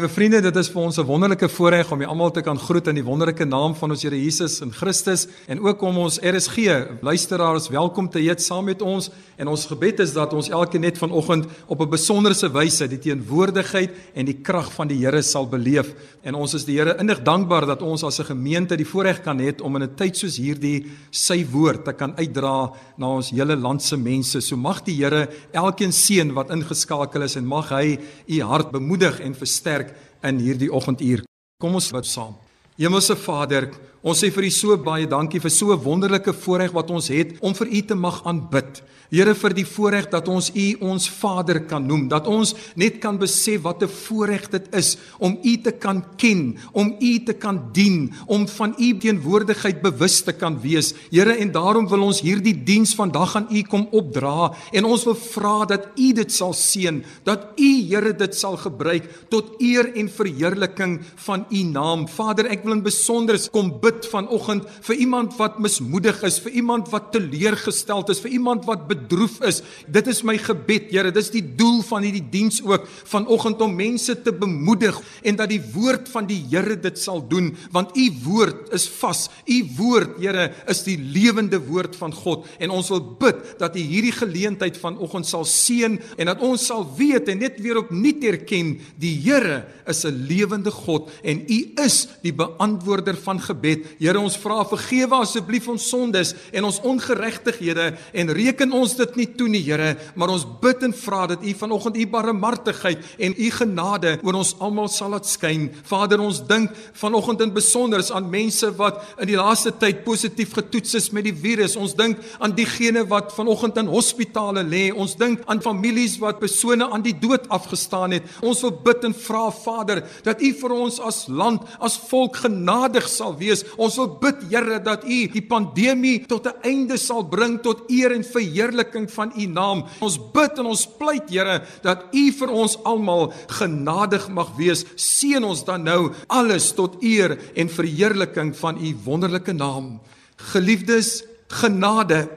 Liewe vriende, dit is vir ons 'n wonderlike voorreg om julle almal te kan groet in die wonderlike naam van ons Here Jesus in Christus en ook om ons RSG luisteraars welkom te heet saam met ons. En ons gebed is dat ons elke net vanoggend op 'n besonderse wyse die teenwoordigheid en die krag van die Here sal beleef. En ons is die Here innig dankbaar dat ons as 'n gemeente die voorreg kan hê om in 'n tyd soos hierdie sy woord te kan uitdra na ons hele land se mense. So mag die Here elkeen seën wat ingeskakel is en mag hy u hart bemoedig en versterk in hierdie oggenduur. Kom ons bid saam. Hemelse Vader, ons sê vir U so baie dankie vir so 'n wonderlike voorreg wat ons het om vir U te mag aanbid. Here vir die voorreg dat ons U ons Vader kan noem, dat ons net kan besef wat 'n voorreg dit is om U te kan ken, om U te kan dien, om van U teenwoordigheid bewus te kan wees. Here, en daarom wil ons hierdie diens vandag aan U kom opdra en ons wil vra dat U dit sal seën, dat U Here dit sal gebruik tot eer en verheerliking van U naam. Vader, ek wil in besonder kom bid vanoggend vir iemand wat mismoedig is, vir iemand wat teleurgesteld is, vir iemand wat bedroef is. Dit is my gebed, Here. Dis die doel van hierdie diens ook vanoggend om mense te bemoedig en dat die woord van die Here dit sal doen, want u woord is vas. U woord, Here, is die lewende woord van God en ons wil bid dat u hierdie geleentheid vanoggend sal seën en dat ons sal weet en net weer opnuut erken die Here is 'n lewende God en u is die beantwoorder van gebed. Here, ons vra vergewe asseblief ons sondes en ons ongeregtighede en reken ons dit nie toe nie, Here, maar ons bid en vra dat U vanoggend U barmhartigheid en U genade oor ons almal sal laat skyn. Vader, ons dink vanoggend in besonder aan mense wat in die laaste tyd positief getoets is met die virus. Ons dink aan diegene wat vanoggend in hospitale lê. Ons dink aan families wat persone aan die dood afgestaan het. Ons wil bid en vra, Vader, dat U vir ons as land, as volk genadig sal wees. Ons wil bid, Here, dat U die pandemie tot 'n einde sal bring tot eer en verheerliking van u naam. Ons bid en ons pleit Here dat u vir ons almal genadig mag wees. Seën ons dan nou alles tot eer en verheerliking van u wonderlike naam. Geliefdes, genade,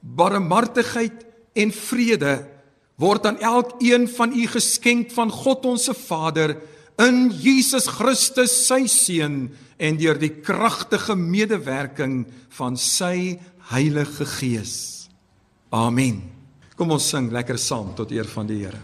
barmhartigheid en vrede word aan elkeen van u geskenk van God ons se Vader in Jesus Christus sy seun en deur die kragtige medewerking van sy Heilige Gees. Amen. Kom ons sing lekker saam tot eer van die Here.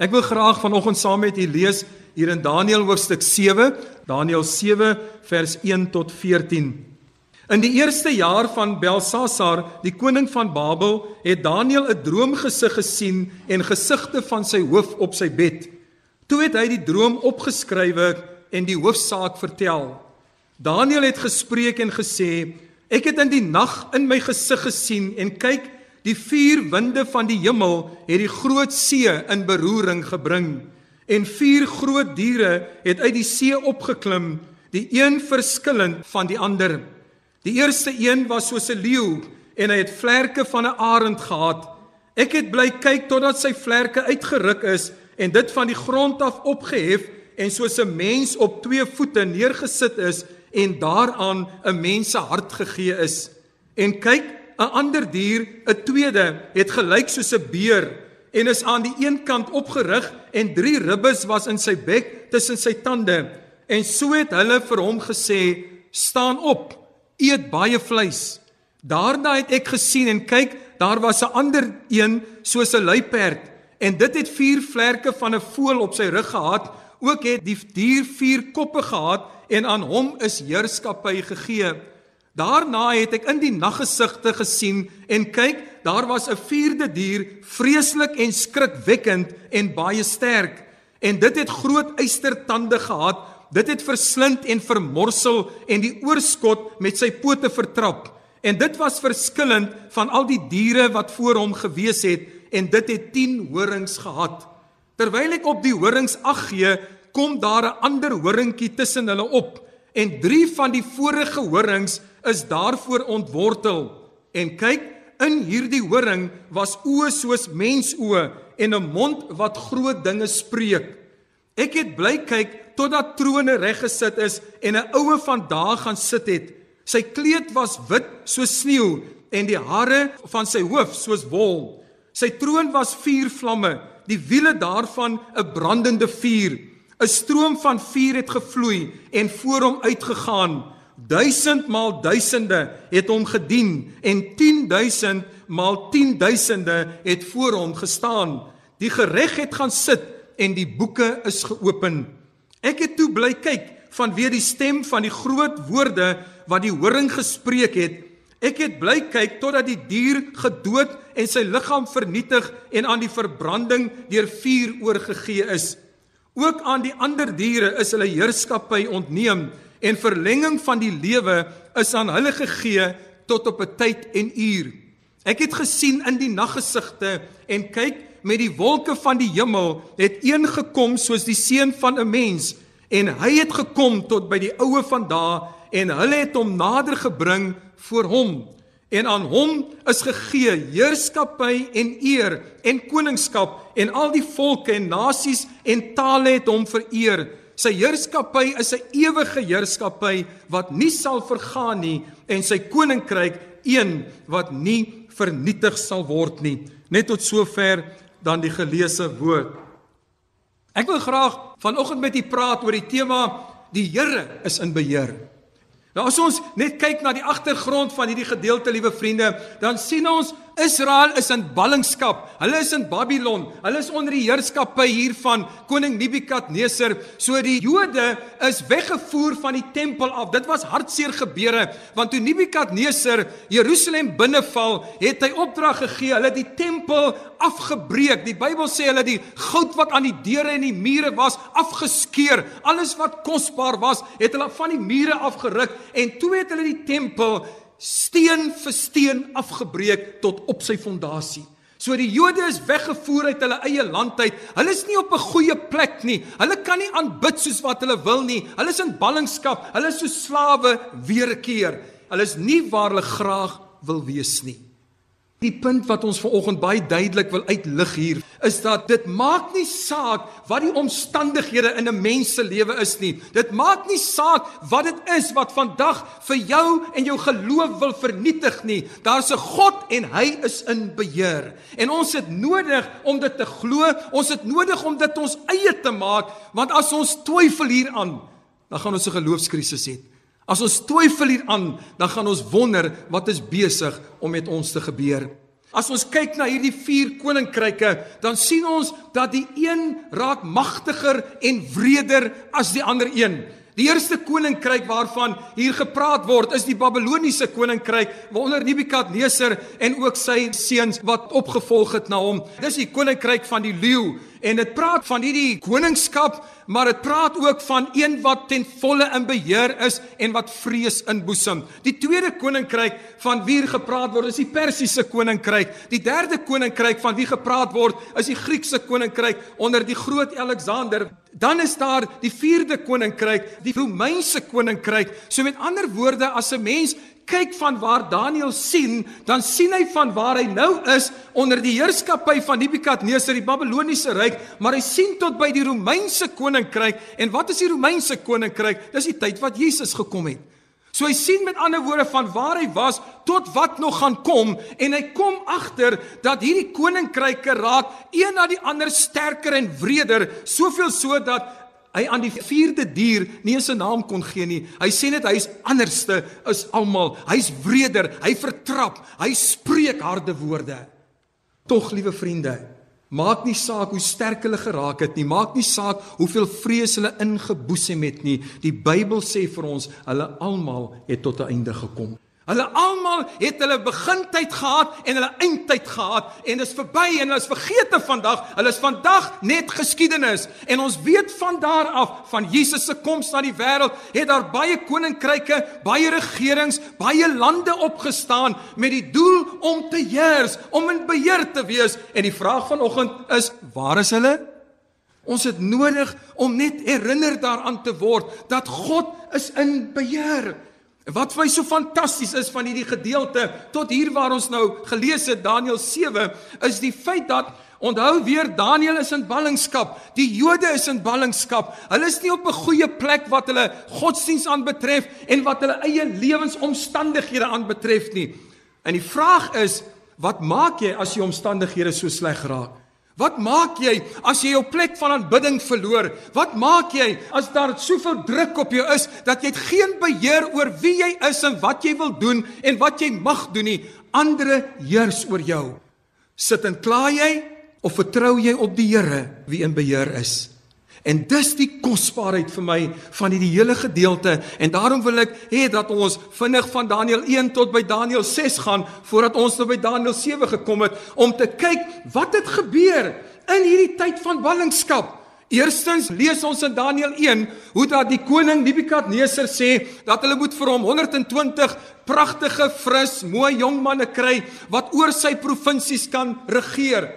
Ek wil graag vanoggend saam met u lees hier in Daniël hoofstuk 7, Daniël 7 vers 1 tot 14. In die eerste jaar van Belsasar, die koning van Babel, het Daniël 'n droomgesig gesien en gesigte van sy hoof op sy bed. Toe het hy die droom opgeskrywe en die hoofsaak vertel. Daniël het gespreek en gesê: "Ek het in die nag in my gesig gesien en kyk, die vier winde van die hemel het die groot see in beroering gebring." en vier groot diere het uit die see opgeklim, die een verskillend van die ander. Die eerste een was soos 'n leeu en hy het vlerke van 'n arend gehad. Ek het bly kyk totdat sy vlerke uitgeruk is en dit van die grond af opgehef en soos 'n mens op twee voete neergesit is en daaraan 'n mens se hart gegee is. En kyk, 'n ander dier, 'n tweede, het gelyk soos 'n beer en is aan die een kant opgerig en drie ribbes was in sy bek tussen sy tande. En so het hulle vir hom gesê staan op eet baie vleis. Daarna het ek gesien en kyk daar was 'n ander een soos 'n luiperd en dit het vier vlerke van 'n voël op sy rug gehad. Ook het die dier vier koppe gehad en aan hom is heerskappy gegee daarna het ek in die naggesigte gesien en kyk daar was 'n vierde dier, vreeslik en skrikwekkend en baie sterk. En dit het groot eystertande gehad. Dit het verslind en vermorsel en die oorskot met sy pote vertrap. En dit was verskillend van al die diere wat voor hom gewees het en dit het 10 horings gehad. Terwyl ek op die horings ag gee, kom daar 'n ander horingkie tussen hulle op en 3 van die vorige horings is daarvoor ontwortel. En kyk, In hierdie horing was oë soos mensoë en 'n mond wat groot dinge spreek. Ek het bly kyk totdat trone reggesit is en 'n oue van daar gaan sit het. Sy kleed was wit soos sneeu en die hare van sy hoof soos wol. Sy troon was vuur vlamme, die wiele daarvan 'n brandende vuur. 'n Stroom van vuur het gevloei en voor hom uitgegaan. Duisend maal duisende het hom gedien en 10000 maal 10000de het voor hom gestaan. Die gereg het gaan sit en die boeke is geopen. Ek het toe bly kyk vanweer die stem van die groot woorde wat die horing gespreek het. Ek het bly kyk totdat die dier gedood en sy liggaam vernietig en aan die verbranding deur vuur oorgegee is. Ook aan die ander diere is hulle heerskappy ontneem en verlenging van die lewe is aan hulle gegee tot op 'n tyd en uur. Ek het gesien in die naggesigte en kyk met die wolke van die hemel het een gekom soos die seun van 'n mens en hy het gekom tot by die oue van daar en hulle het hom nader gebring voor hom en aan hom is gegee heerskappy en eer en koningskap en al die volke en nasies en tale het hom vereer Sy heerskappy is 'n ewige heerskappy wat nie sal vergaan nie en sy koninkryk een wat nie vernietig sal word nie. Net tot sover dan die geleesde woord. Ek wil graag vanoggend met u praat oor die tema die Here is in beheer. Nou as ons net kyk na die agtergrond van hierdie gedeelte, liewe vriende, dan sien ons Israel is in ballingskap. Hulle is in Babylon. Hulle is onder die heerskappy hier van koning Nebukadneser. So die Jode is weggevoer van die tempel af. Dit was hartseer gebeure want toe Nebukadneser Jerusalem binneval, het hy opdrag gegee. Hulle die tempel afgebreek. Die Bybel sê hulle die goud wat aan die deure en die mure was afgeskeur. Alles wat kosbaar was, het hulle van die mure afgeruk en toe het hulle die tempel steen vir steen afgebreek tot op sy fondasie. So die Jode is weggevoer uit hulle eie land uit. Hulle is nie op 'n goeie plek nie. Hulle kan nie aanbid soos wat hulle wil nie. Hulle is in ballingskap. Hulle is so slawe weer 'n keer. Hulle is nie waar hulle graag wil wees nie. Die punt wat ons vanoggend baie duidelik wil uitlig hier is dat dit maak nie saak wat die omstandighede in 'n mens se lewe is nie. Dit maak nie saak wat dit is wat vandag vir jou en jou geloof wil vernietig nie. Daar's 'n God en hy is in beheer. En ons het nodig om dit te glo. Ons het nodig om dit ons eie te maak want as ons twyfel hieraan, dan gaan ons 'n geloofskrisis hê. As ons twyfel hieraan, dan gaan ons wonder wat is besig om met ons te gebeur. As ons kyk na hierdie vier koninkryke, dan sien ons dat die een raak magtiger en wreder as die ander een. Die eerste koninkryk waarvan hier gepraat word, is die Babiloniese koninkryk waaronder Nebukadneser en ook sy seuns wat opgevolg het na hom. Dis die koninkryk van die leeu en dit praat van hierdie koningskap, maar dit praat ook van een wat ten volle in beheer is en wat vrees inboesem. Die tweede koninkryk van wie gepraat word, is die Persiese koninkryk. Die derde koninkryk van wie gepraat word, is die Griekse koninkryk onder die groot Alexander. Dan is daar die vierde koninkryk, die Romeinse koninkryk. So met ander woorde, as 'n mens kyk van waar Daniël sien, dan sien hy van waar hy nou is onder die heerskappy van Nebukadneser, die Babiloniese ryk, maar hy sien tot by die Romeinse koninkryk. En wat is die Romeinse koninkryk? Dis die tyd wat Jesus gekom het. So hy sien met ander woorde van waar hy was tot wat nog gaan kom en hy kom agter dat hierdie koninkryke raak een na die ander sterker en wreder, soveel so dat hy aan die vierde dier nie 'n naam kon gee nie. Hy sê net hy's anderste as almal. Hy's wreder, hy vertrap, hy spreek harde woorde. Tog, liewe vriende, maak nie saak hoe sterk hulle geraak het nie, maak nie saak hoeveel vrees hulle ingeboesem het nie. Die Bybel sê vir ons, hulle almal het tot 'n einde gekom. Hulle almal het hulle begintyd gehad en hulle eindtyd gehad en dit is verby en hulle is vergete vandag. Hulle is vandag net geskiedenis en ons weet van daar af van Jesus se koms na die wêreld het daar baie koninkryke, baie regerings, baie lande opgestaan met die doel om te heers, om in beheer te wees en die vraag vanoggend is waar is hulle? Ons het nodig om net herinner daaraan te word dat God is in beheer. Wat vir my so fantasties is van hierdie gedeelte tot hier waar ons nou gelees het Daniël 7 is die feit dat onthou weer Daniël is in ballingskap. Die Jode is in ballingskap. Hulle is nie op 'n goeie plek wat hulle godsdiens aanbetref en wat hulle eie lewensomstandighede aanbetref nie. En die vraag is, wat maak jy as jy omstandighede so sleg raak? Wat maak jy as jy jou plek van aanbidding verloor? Wat maak jy as daar soveel druk op jou is dat jy geen beheer oor wie jy is en wat jy wil doen en wat jy mag doen nie? Andere heers oor jou. Sit en kla jy of vertrou jy op die Here wie in beheer is? En dis die kosbaarheid vir my van hierdie hele gedeelte en daarom wil ek hê dat ons vinnig van Daniël 1 tot by Daniël 6 gaan voordat ons nou by Daniël 7 gekom het om te kyk wat het gebeur in hierdie tyd van ballingskap. Eerstens lees ons in Daniël 1 hoe dat die koning Nebukadneser sê dat hulle moet vir hom 120 pragtige, fris, mooi jong manne kry wat oor sy provinsies kan regeer.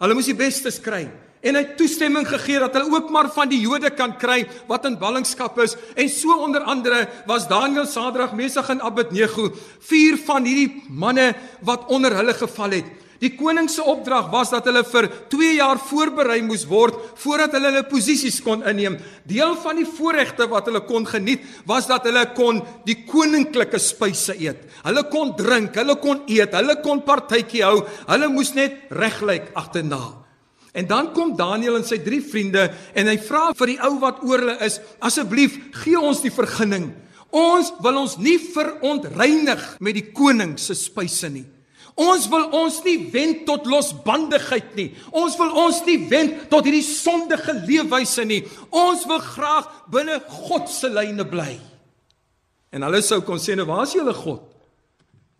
Hulle moes die bestes kry en hy toestemming gegee dat hulle ook maar van die Jode kan kry wat in ballingskap is en so onder andere was Daniël, Sadrag, Mesach en Abednego vier van hierdie manne wat onder hulle geval het. Die koning se opdrag was dat hulle vir 2 jaar voorberei moes word voordat hulle hulle posisies kon inneem. Deel van die voorregte wat hulle kon geniet was dat hulle kon die koninklike spyse eet. Hulle kon drink, hulle kon eet, hulle kon partytjie hou. Hulle moes net reglyk agterna. En dan kom Daniël en sy drie vriende en hy vra vir die ou wat oor hulle is, asseblief gee ons die vergunning. Ons wil ons nie verontreinig met die koning se spyse nie. Ons wil ons nie wend tot losbandigheid nie. Ons wil ons nie wend tot hierdie sondige leefwyse nie. Ons wil graag binne God se lyne bly. En hulle sou kon sê, "Nou waar is julle God?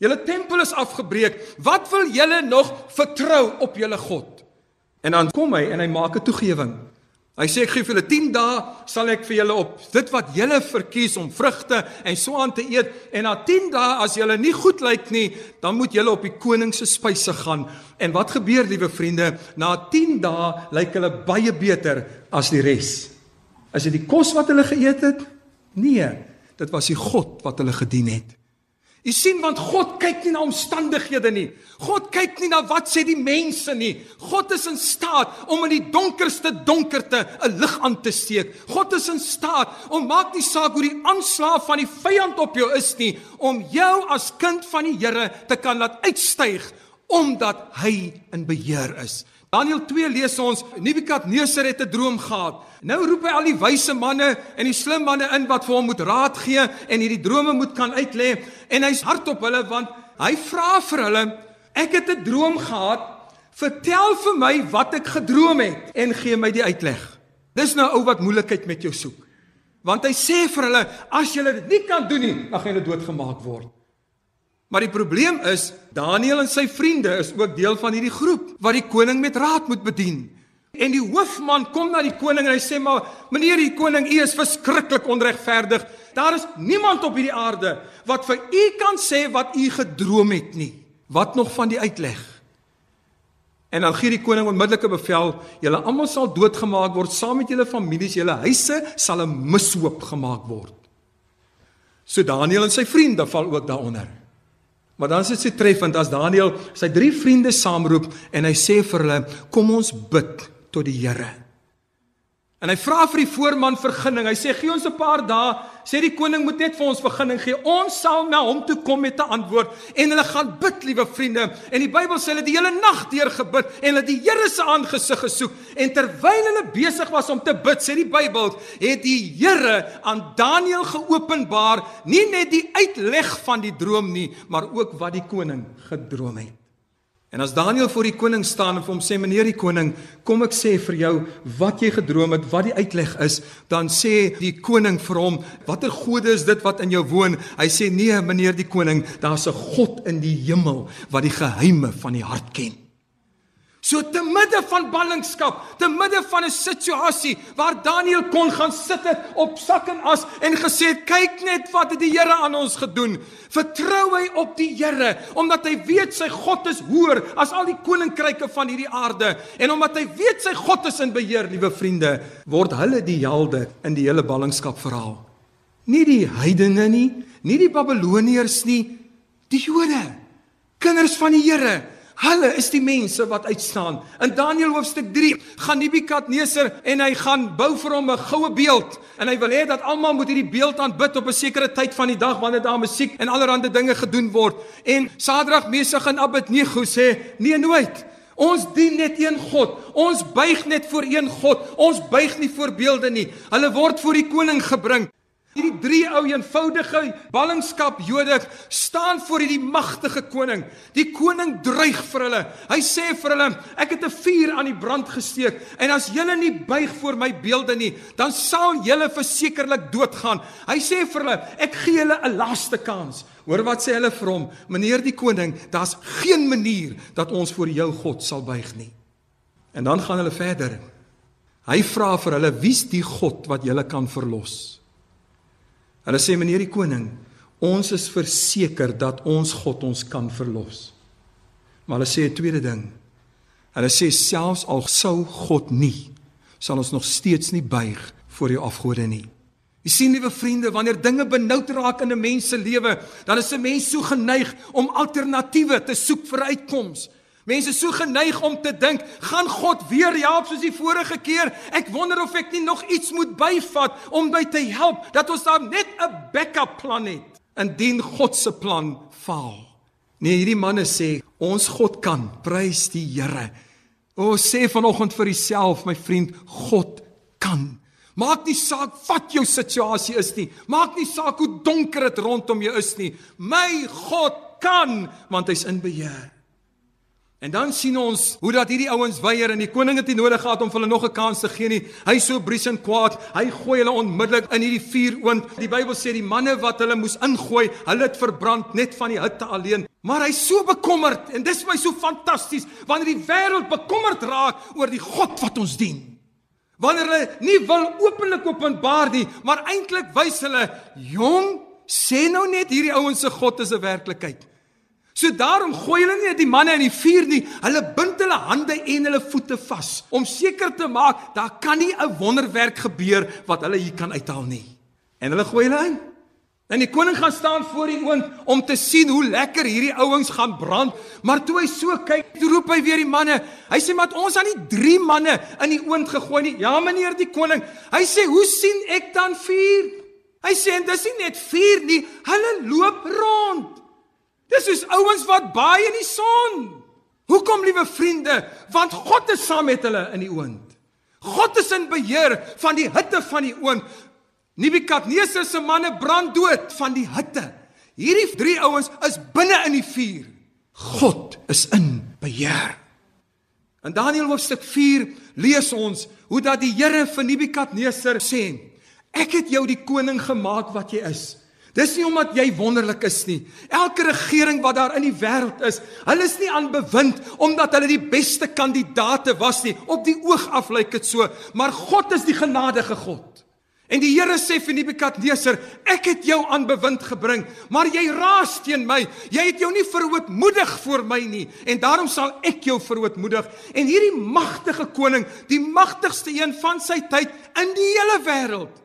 Julle tempel is afgebreek. Wat wil julle nog vertrou op julle God?" En dan kom hy en hy maak 'n toegewing. Hy sê ek gee vir julle 10 dae sal ek vir julle op dit wat julle verkies om vrugte en so aan te eet en na 10 dae as julle nie goed lyk nie, dan moet julle op die koning se spyse gaan. En wat gebeur liewe vriende? Na 10 dae lyk hulle baie beter as die res. Is dit die kos wat hulle geëet het? Nee, dit was die God wat hulle gedien het. Jy sien want God kyk nie na omstandighede nie. God kyk nie na wat sê die mense nie. God is in staat om in die donkerste donkerte 'n lig aan te steek. God is in staat om maak nie saak hoe die aanslag van die vyand op jou is nie, om jou as kind van die Here te kan laat uitstyg omdat hy in beheer is. Daniël 2 lees ons Nebukadneser het 'n droom gehad. Nou roep hy al die wyse manne en die slim manne in wat vir hom moet raad gee en hierdie drome moet kan uitlê en hy's hard op hulle want hy vra vir hulle Ek het 'n droom gehad. Vertel vir my wat ek gedroom het en gee my die uitleg. Dis nou ou wat moeilikheid met jou soek. Want hy sê vir hulle, as julle dit nie kan doen nie, dan gaan julle doodgemaak word. Maar die probleem is, Daniël en sy vriende is ook deel van hierdie groep wat die koning met raad moet bedien. En die hoofman kom na die koning en hy sê maar meneer die koning u is verskriklik onregverdig. Daar is niemand op hierdie aarde wat vir u kan sê wat u gedroom het nie. Wat nog van die uitleg? En dan gee die koning onmiddellike bevel: "Julle almal sal doodgemaak word saam met julle families, julle huise sal 'n mishoop gemaak word." So Daniël en sy vriende val ook daaronder. Maar dan is dit se treffend as Daniël sy drie vriende saamroep en hy sê vir hulle: "Kom ons bid tot die Here." En hy vra vir die voorman vergunning. Hy sê gee ons 'n paar dae. Sê die koning moet net vir ons vergunning gee. Ons sal na hom toe kom met 'n antwoord en hulle gaan bid, liewe vriende. En die Bybel sê hulle die hele nag deur gebid en hulle die Here se aangesig gesoek. En terwyl hulle besig was om te bid, sê die Bybel, het die Here aan Daniël geopenbaar nie net die uitleg van die droom nie, maar ook wat die koning gedroom het. En as Daniël voor die koning staan en vir hom sê meneer die koning, kom ek sê vir jou wat jy gedroom het, wat die uitleg is, dan sê die koning vir hom, watter gode is dit wat in jou woon? Hy sê nee meneer die koning, daar's 'n God in die hemel wat die geheime van die hart ken. So te midde van ballingskap, te midde van 'n situasie waar Daniël kon gaan sit het op sak en as en gesê het kyk net wat het die Here aan ons gedoen. Vertrou hy op die Here omdat hy weet sy God is hoër as al die koninkryke van hierdie aarde en omdat hy weet sy God is in beheer, liewe vriende, word hulle die helde in die hele ballingskap verhaal. Nie die heidene nie, nie die Babiloniërs nie, die Jode, kinders van die Here Hulle is die mense wat uitstaan. In Daniël hoofstuk 3 gaan Nebukadneser en hy gaan bou vir hom 'n goue beeld en hy wil hê dat almal moet hierdie beeld aanbid op 'n sekere tyd van die dag wanneer daar musiek en allerlei dinge gedoen word. En Sadrag, Mesach en Abednego sê: "Nee, nooit. Ons dien net een God. Ons buig net voor een God. Ons buig nie voor beelde nie. Hulle word voor die koning gebring. Hierdie drie ou eenvoudige ballingskap Jode staan voor hierdie magtige koning. Die koning dreig vir hulle. Hy sê vir hulle: "Ek het 'n vuur aan die brand gesteek en as julle nie buig voor my beelde nie, dan sal julle versekerlik doodgaan." Hy sê vir hulle: "Ek gee julle 'n laaste kans." Hoor wat sê hulle vir hom? "Meneer die koning, daar's geen manier dat ons voor jou God sal buig nie." En dan gaan hulle verder. Hy vra vir hulle: "Wie's die God wat julle kan verlos?" Hulle sê meneer die koning, ons is verseker dat ons God ons kan verlos. Maar hulle sê 'n tweede ding. Hulle sê selfs al sou God nie, sal ons nog steeds nie buig voor jou afgode nie. Jy sien liewe vriende, wanneer dinge benoud raak in 'n mens se lewe, dan is 'n mens so geneig om alternatiewe te soek vir uitkomste. Mense is so geneig om te dink, gaan God weer help soos die vorige keer? Ek wonder of ek nie nog iets moet byvat om my te help dat ons daar net 'n backup plan het indien God se plan faal. Nee, hierdie manne sê, ons God kan, prys die Here. O, sê vanoggend vir jouself, my vriend, God kan. Maak nie saak wat jou situasie is nie. Maak nie saak hoe donker dit rondom jou is nie. My God kan, want hy's in beheer. En dan sien ons hoe dat hierdie ouens weier en die koning het nie nodig gehad om hulle nog 'n kans te gee nie. Hy so briesend kwaad. Hy gooi hulle onmiddellik in hierdie vuuroond. Die Bybel sê die manne wat hulle moes ingooi, hulle het verbrand net van die hitte alleen. Maar hy's so bekommerd en dis my so fantasties wanneer die wêreld bekommerd raak oor die God wat ons dien. Wanneer hulle nie wil openlik openbaar nie, maar eintlik wys hulle, "Jong, sê nou net hierdie ouens se God is 'n werklikheid." So daarom gooi hulle nie die manne in die vuur nie. Hulle bind hulle hande en hulle voete vas om seker te maak daar kan nie 'n wonderwerk gebeur wat hulle hier kan uithaal nie. En hulle gooi hulle in. En die koning gaan staan voor die oond om te sien hoe lekker hierdie ouens gaan brand. Maar toe hy so kyk, toe roep hy weer die manne. Hy sê maar ons het nie 3 manne in die oond gegooi nie. Ja meneer die koning. Hy sê hoe sien ek dan 4? Hy sê en dis nie net 4 nie. Hulle loop rond. Dis soos ouens wat baie in die son. Hoekom liewe vriende? Want God is saam met hulle in die oond. God is in beheer van die hitte van die oond. Nebukadneser se manne brand dood van die hitte. Hierdie drie ouens is binne in die vuur. God is in beheer. In Daniël hoofstuk 4 lees ons hoe dat die Here vir Nebukadneser sê: "Ek het jou die koning gemaak wat jy is." Dis nie omdat jy wonderlik is nie. Elke regering wat daar in die wêreld is, hulle is nie aan bewind omdat hulle die beste kandidaate was nie. Op die oog af lyk dit so, maar God is die genadige God. En die Here sê vir Nebukadneser, ek het jou aan bewind gebring, maar jy raas teen my. Jy het jou nie verootmoedig voor my nie en daarom sal ek jou verootmoedig. En hierdie magtige koning, die magtigste een van sy tyd in die hele wêreld,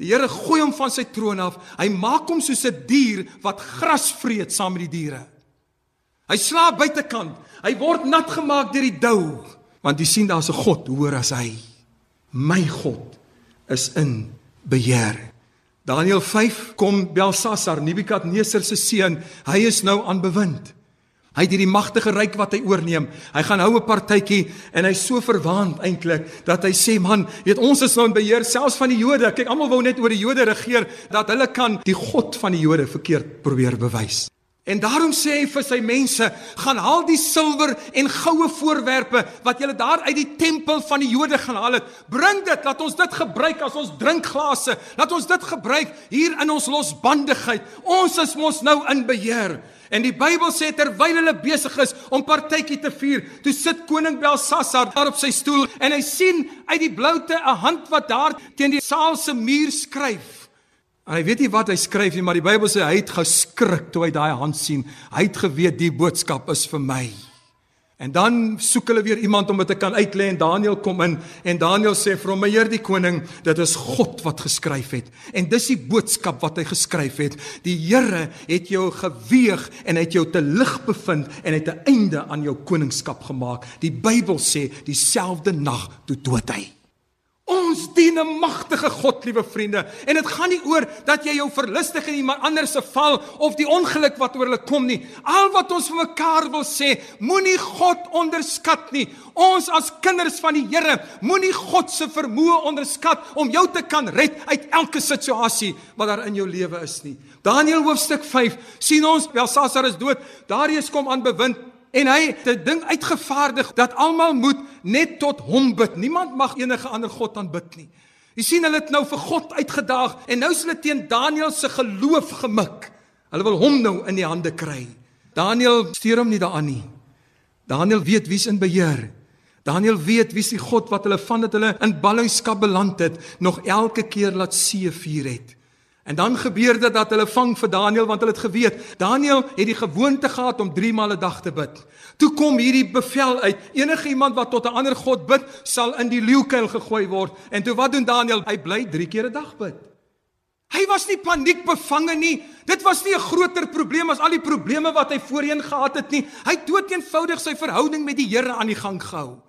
Die Here gooi hom van sy troon af. Hy maak hom soos 'n dier wat gras vreet saam met die diere. Hy slaap buitekant. Hy word nat gemaak deur die dou, want jy sien daar's 'n God hoër as hy. My God is in beheer. Daniël 5 kom Belsasar, Nebukadneser se seun. Hy is nou aan bewind. Hy het hierdie magtige ryk wat hy oorneem. Hy gaan hou 'n partytjie en hy's so verwaand eintlik dat hy sê man, weet ons is nou in beheer selfs van die Jode. Kyk, almal wou net oor die Jode regeer dat hulle kan die God van die Jode verkeerd probeer bewys. En daarom sê hy vir sy mense, gaan haal die silwer en goue voorwerpe wat julle daar uit die tempel van die Jode gaan haal het. Bring dit, laat ons dit gebruik as ons drinkglase. Laat ons dit gebruik hier in ons losbandigheid. Ons is mos nou in beheer. En die Bybel sê terwyl hulle besig is om partytjie te vier, toe sit koning Belsasar daar op sy stoel en hy sien uit die bloute 'n hand wat daar teen die saal se muur skryf. En hy weet nie wat hy skryf nie, maar die Bybel sê hy het geskrik toe hy daai hand sien. Hy het geweet die boodskap is vir my. En dan soek hulle weer iemand om dit te kan uitlê en Daniël kom in en Daniël sê vir hom: "Meneer die koning, dit is God wat geskryf het." En dis die boodskap wat hy geskryf het. Die Here het jou geweeg en het jou te lig bevind en het 'n einde aan jou koningskap gemaak. Die Bybel sê dieselfde nag toe dood hy. Ons dien 'n magtige God, liewe vriende, en dit gaan nie oor dat jy jou verlustig in iemand anders se val of die ongeluk wat oor hulle kom nie. Al wat ons vir mekaar wil sê, moenie God onderskat nie. Ons as kinders van die Here, moenie God se vermoë onderskat om jou te kan red uit elke situasie wat daar in jou lewe is nie. Daniël hoofstuk 5 sien ons Belsasar is dood. Darius kom aan bewind En hy het 'n ding uitgevaardig dat almal moet net tot hom bid. Niemand mag enige ander god aanbid nie. Jy sien hulle het nou vir God uitgedaag en nou is hulle teen Daniël se geloof gemik. Hulle wil hom nou in die hande kry. Daniël stuur hom nie daaraan nie. Daniël weet wie's in beheer. Daniël weet wie's die God wat hulle vandat hulle in ballingskap beland het, nog elke keer laat see vuur het. En dan gebeur dit dat hulle vang vir Daniël want hulle het geweet Daniël het die gewoonte gehad om 3 maal 'n dag te bid. Toe kom hierdie bevel uit: enige iemand wat tot 'n ander god bid, sal in die leeukuil gegooi word. En toe wat doen Daniël? Hy bly 3 keer 'n dag bid. Hy was nie paniekbevange nie. Dit was nie 'n groter probleem as al die probleme wat hy voorheen gehad het nie. Hy het dood eenvoudig sy verhouding met die Here aan die gang gehou.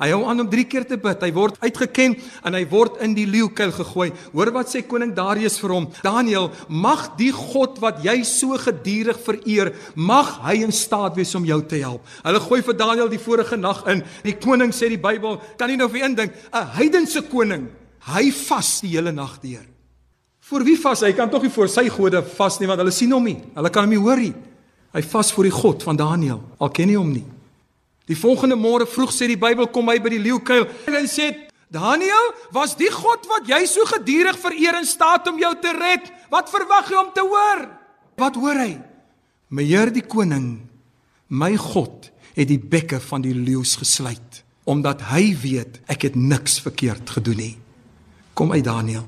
Hy hou aan om 3 keer te bid. Hy word uitgeken en hy word in die leeukuil gegooi. Hoor wat sê koning Darius vir hom? Daniël, mag die God wat jy so geduldig vereer, mag hy in staat wees om jou te help. Hulle gooi vir Daniël die vorige nag in. Die koning sê die Bybel, kan nie nou vir een ding, 'n heidense koning, hy vas die hele nag deur. Vir wie vas hy? Kan tog nie vir sy gode vas nie want hulle sien hom nie. Hulle kan hom nie hoor nie. Hy vas vir die God van Daniël. Al ken nie hom nie. Die volgende môre vroeg sê die Bybel kom hy by die leeukuil en sê Daniel, was die God wat jy so gedurig vereer in staat om jou te red? Wat verwag jy om te hoor? Wat hoor hy? Meheer die koning, my God het die bekke van die leeu's gesluit omdat hy weet ek het niks verkeerd gedoen nie. Kom uit Daniel.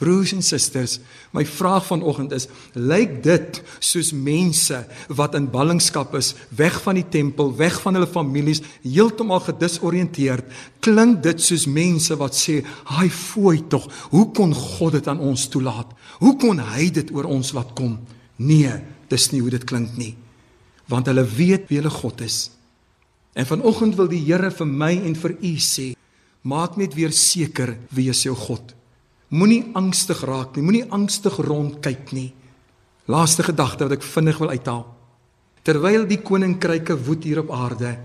Broers en susters, my vraag vanoggend is: lyk dit soos mense wat in ballingskap is, weg van die tempel, weg van hulle families, heeltemal gedisoriënteerd? Klink dit soos mense wat sê: "Haai fooi tog, hoe kon God dit aan ons toelaat? Hoe kon hy dit oor ons laat kom?" Nee, dis nie hoe dit klink nie. Want hulle weet wie hulle God is. En vanoggend wil die Here vir my en vir u sê: Maak net weer seker wie is jou God. Moenie angstig raak nie, moenie angstig rondkyk nie. Laaste gedagte wat ek vinnig wil uithaal. Terwyl die koninkryke woed hier op aarde,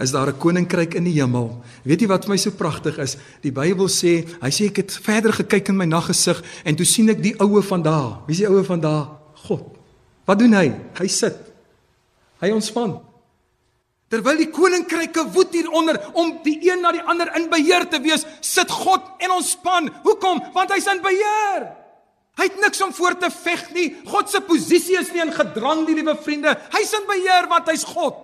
is daar 'n koninkryk in die hemel. Weet jy wat vir my so pragtig is? Die Bybel sê, hy sê ek het verder gekyk in my naggesig en toe sien ek die oue van daar. Wie is die oue van daar? God. Wat doen hy? Hy sit. Hy ontspan. Terwyl die koninkryke woed hieronder om die een na die ander in beheer te wees, sit God en ontspan. Hoekom? Want hy's in beheer. Hy het niks om voor te veg nie. God se posisie is nie in gedrang nie, liewe vriende. Hy's in beheer want hy's God.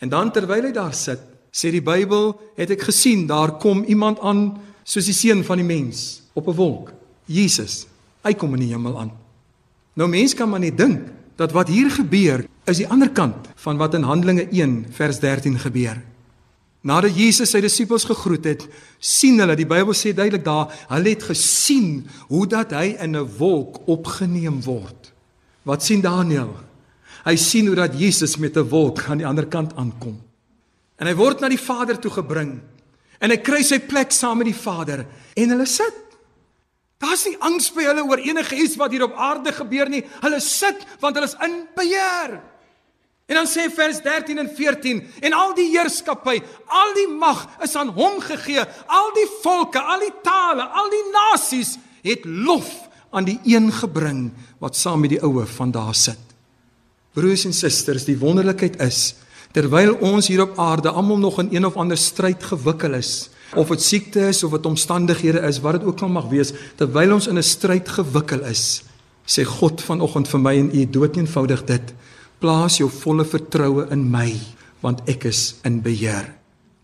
En dan terwyl hy daar sit, sê die Bybel, het ek gesien daar kom iemand aan soos die seun van die mens op 'n wolk. Jesus. Hy kom in die hemel aan. Nou mense kan maar net dink dat wat hier gebeur is die ander kant van wat in Handelinge 1 vers 13 gebeur. Nadat Jesus sy disippels gegroet het, sien hulle, die Bybel sê duidelik daar, hulle het gesien hoe dat hy in 'n wolk opgeneem word. Wat sien Daniël? Hy sien hoe dat Jesus met 'n wolk aan die ander kant aankom. En hy word na die Vader toe gebring. En hy kry sy plek saam met die Vader en hulle sit. Daar's nie angs by hulle oor enige iets wat hier op aarde gebeur nie. Hulle sit want hulle is in beheer. En dan sê vers 13 en 14 en al die heerskappy, al die mag is aan hom gegee. Al die volke, al die tale, al die nasies het lof aan die een gebring wat saam met die oue van daar sit. Broers en susters, die wonderlikheid is terwyl ons hier op aarde almal nog in een of ander stryd gewikkel is, of dit siekte is of dit omstandighede is, wat dit ook al mag wees, terwyl ons in 'n stryd gewikkel is, sê God vanoggend vir my en u dood eenvoudig dit Plaas jou volle vertroue in my, want ek is in beheer.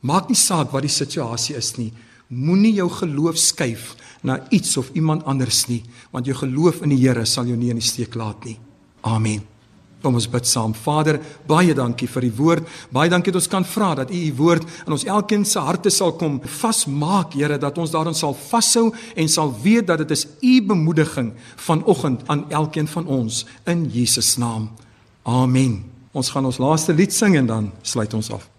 Maak nie saak wat die situasie is nie. Moenie jou geloof skuif na iets of iemand anders nie, want jou geloof in die Here sal jou nie in die steek laat nie. Amen. Kom ons bid saam. Vader, baie dankie vir die woord. Baie dankie dat ons kan vra dat U U woord in ons elkeen se harte sal kom vasmaak, Here, dat ons daarin sal vashou en sal weet dat dit is U bemoediging vanoggend aan elkeen van ons in Jesus naam. Amen. Ons gaan ons laaste lied sing en dan sluit ons af.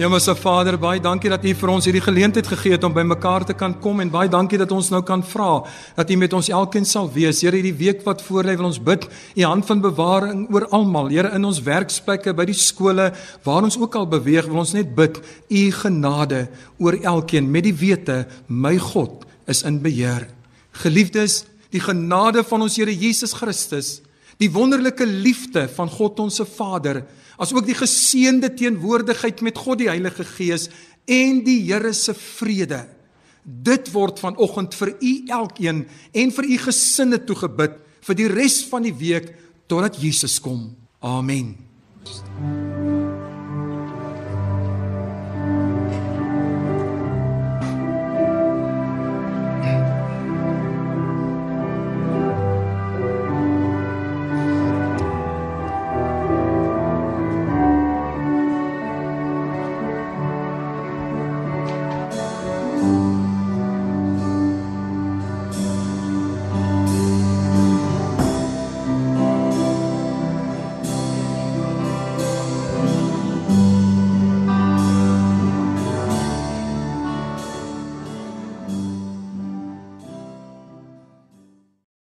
Hemelse Vader, baie dankie dat U vir ons hierdie geleentheid gegee het om bymekaar te kan kom en baie dankie dat ons nou kan vra dat U met ons elkeen sal wees. Here, hierdie week wat voorlê wil ons bid, U hand van bewaring oor almal. Here, in ons werksplekke, by die skole, waar ons ook al beweeg, wil ons net bid, U genade oor elkeen met die wete, my God is in beheer. Geliefdes, die genade van ons Here Jesus Christus, die wonderlike liefde van God ons se Vader asook die geseënde teenwoordigheid met God die Heilige Gees en die Here se vrede. Dit word vanoggend vir u elkeen en vir u gesinne toegebid vir die res van die week totdat Jesus kom. Amen.